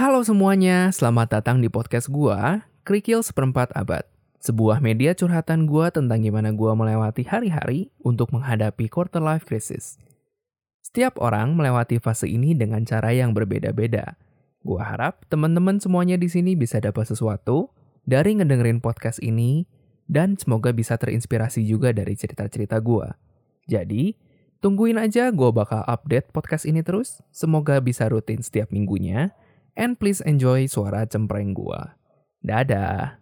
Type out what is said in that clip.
Halo semuanya, selamat datang di podcast gua, Krikil Seperempat Abad. Sebuah media curhatan gua tentang gimana gua melewati hari-hari untuk menghadapi quarter life crisis. Setiap orang melewati fase ini dengan cara yang berbeda-beda. Gua harap teman-teman semuanya di sini bisa dapat sesuatu dari ngedengerin podcast ini dan semoga bisa terinspirasi juga dari cerita-cerita gua. Jadi, tungguin aja gua bakal update podcast ini terus. Semoga bisa rutin setiap minggunya. And please enjoy suara cempreng gua. Dadah.